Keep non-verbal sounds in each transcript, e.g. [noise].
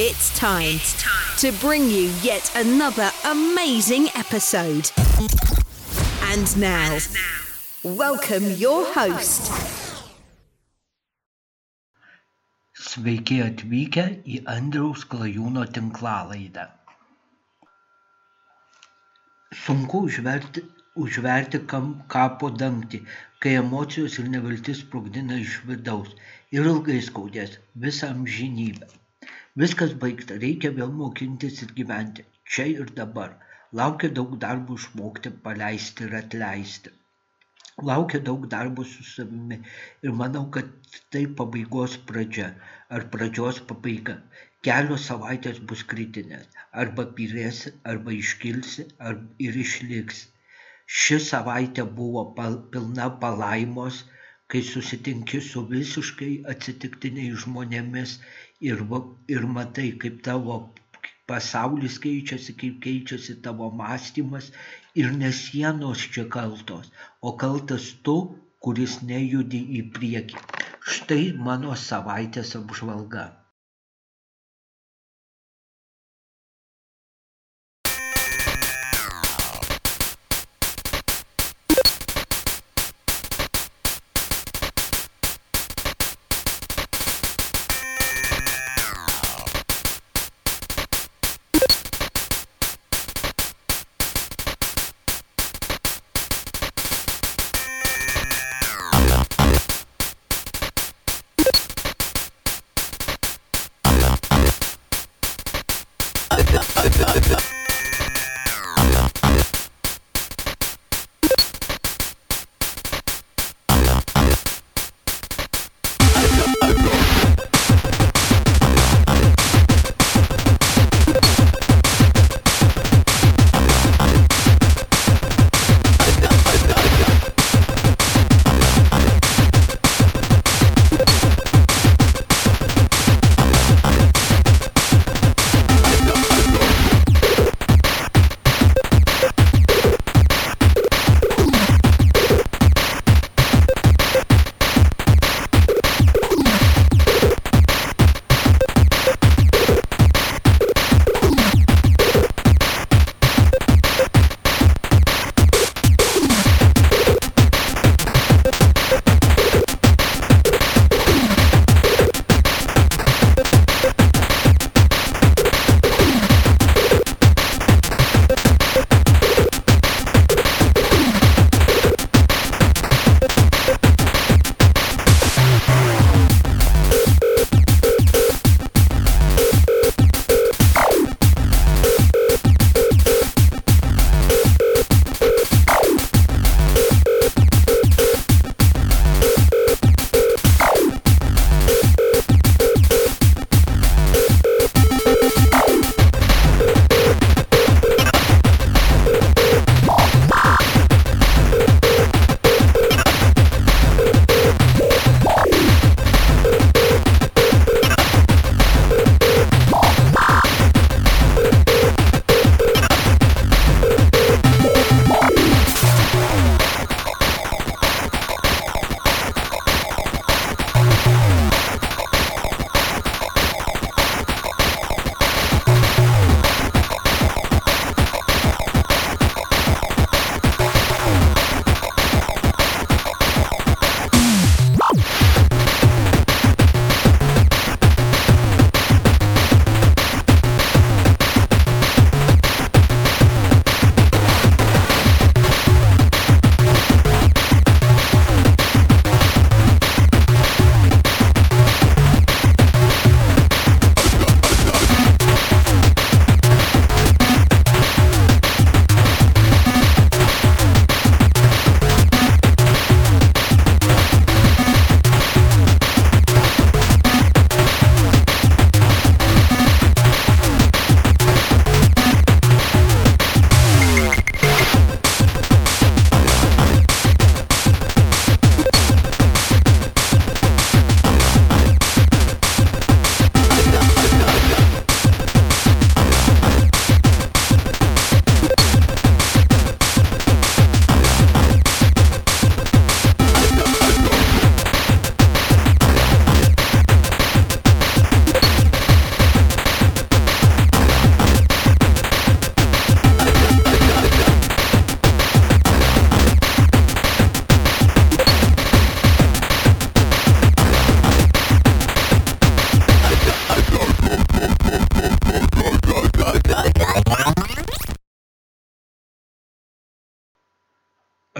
It's time to bring you yet another amazing episode. And now, welcome your host. Sveiki atvykę į Andriaus Klajūno tinklalaidę. Sunku užverti, užverti kam, kapo dangtį, kai emocijos ir neviltis sprogdina iš vidaus ir ilgai skaudės visą amžinybę. Viskas baigta, reikia vėl mokintis ir gyventi, čia ir dabar. Laukia daug darbo išmokti, paleisti ir atleisti. Laukia daug darbo su savimi ir manau, kad tai pabaigos pradžia ar pradžios pabaiga. Kelios savaitės bus kritinės. Arba pyrėsi, arba iškilsi, arba ir išliksi. Ši savaitė buvo pal, pilna palaimos, kai susitinki su visiškai atsitiktiniais žmonėmis ir, ir matai, kaip tavo pasaulis keičiasi, kaip keičiasi tavo mąstymas ir ne sienos čia kaltos, o kaltas tu, kuris nejudi į priekį. Štai mano savaitės apžvalga. ハハハハ。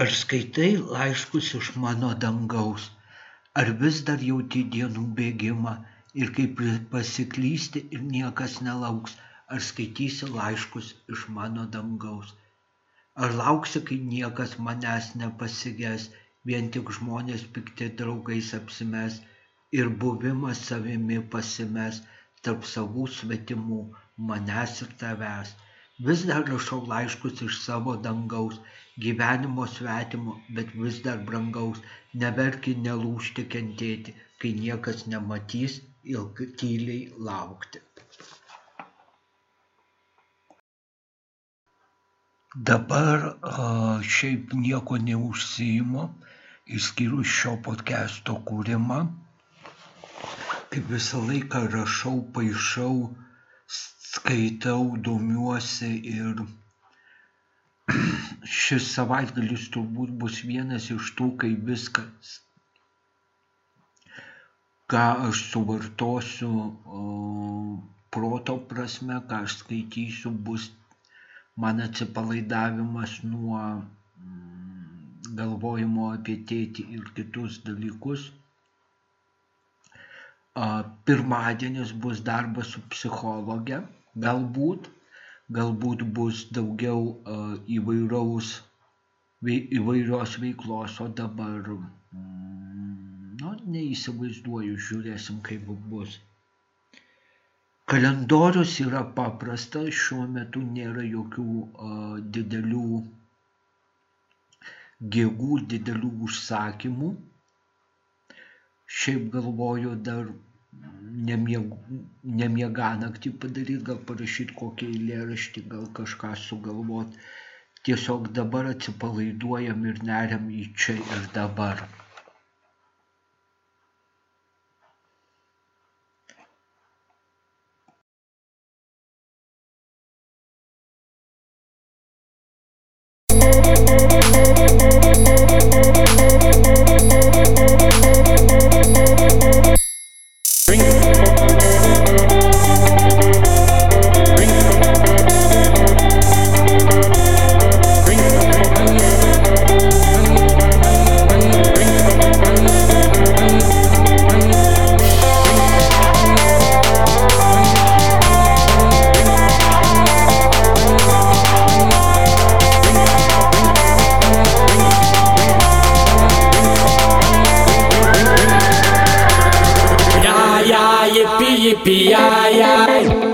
Ar skaitai laiškus iš mano dangaus? Ar vis dar jauti dienų bėgimą ir kaip pasiklysti ir niekas nelauks? Ar skaitysi laiškus iš mano dangaus? Ar lauksi, kai niekas manęs nepasiges, vien tik žmonės pikti draugais apsimes ir buvimas savimi pasimes tarp savų svetimų manęs ir tavęs? Vis dar rašau laiškus iš savo dangaus gyvenimo svetimo bet vis dar brangaus. Neverki nelūžti kentėti kai niekas nematys ilg tyliai laukti. Dabar šiaip nieko neužsiimu išskyrus šio podcasto kūrimą. Kaip visą laiką rašau paišau skaitau, domiuosi ir [clears throat] šis savaitgalis turbūt bus vienas iš tų, kai viskas, ką aš suvartosiu proto prasme, ką aš skaitysiu, bus man atsipalaidavimas nuo mm, galvojimo apie tėtį ir kitus dalykus. Pirmadienis bus darbas su psichologe galbūt, galbūt bus daugiau įvairaus, įvairios veiklos, o dabar, mm, nu, neįsivaizduoju, žiūrėsim, kaip bus. Kalendorius yra paprastas, šiuo metu nėra jokių uh, didelių gėgų, didelių užsakymų. Šiaip galvoju dar nemieganaktį padaryt, gal parašyt kokį eilėraštį, gal kažką sugalvot. Tiesiog dabar atsipalaiduojam ir neriam į čia ir dabar. yippee, yippee, yi, yi.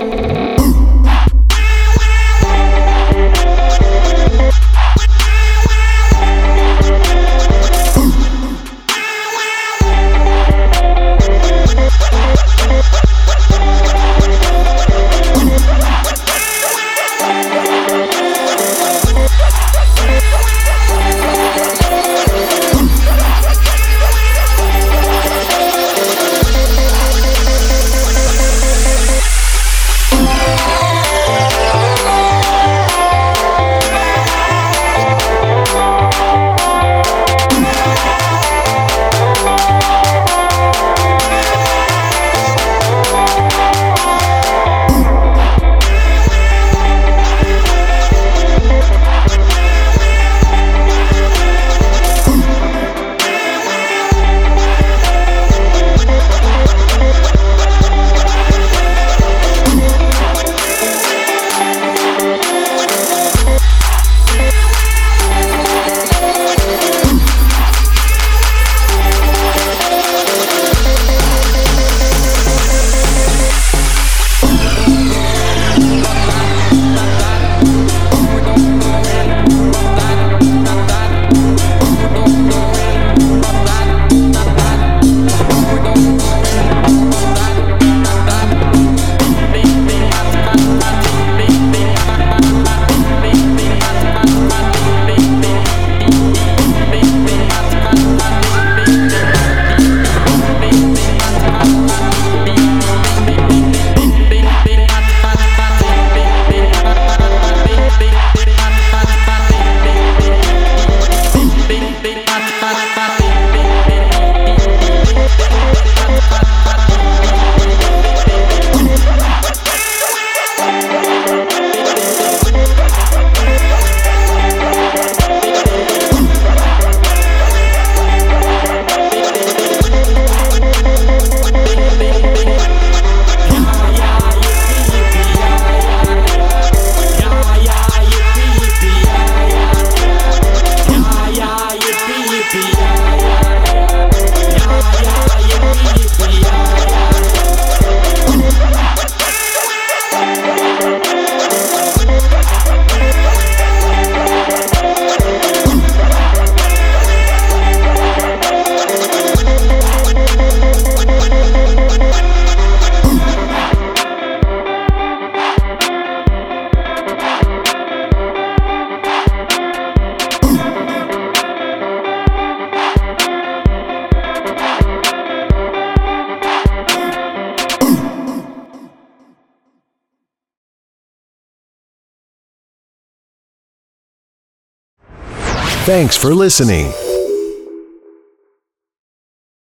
Thanks for listening.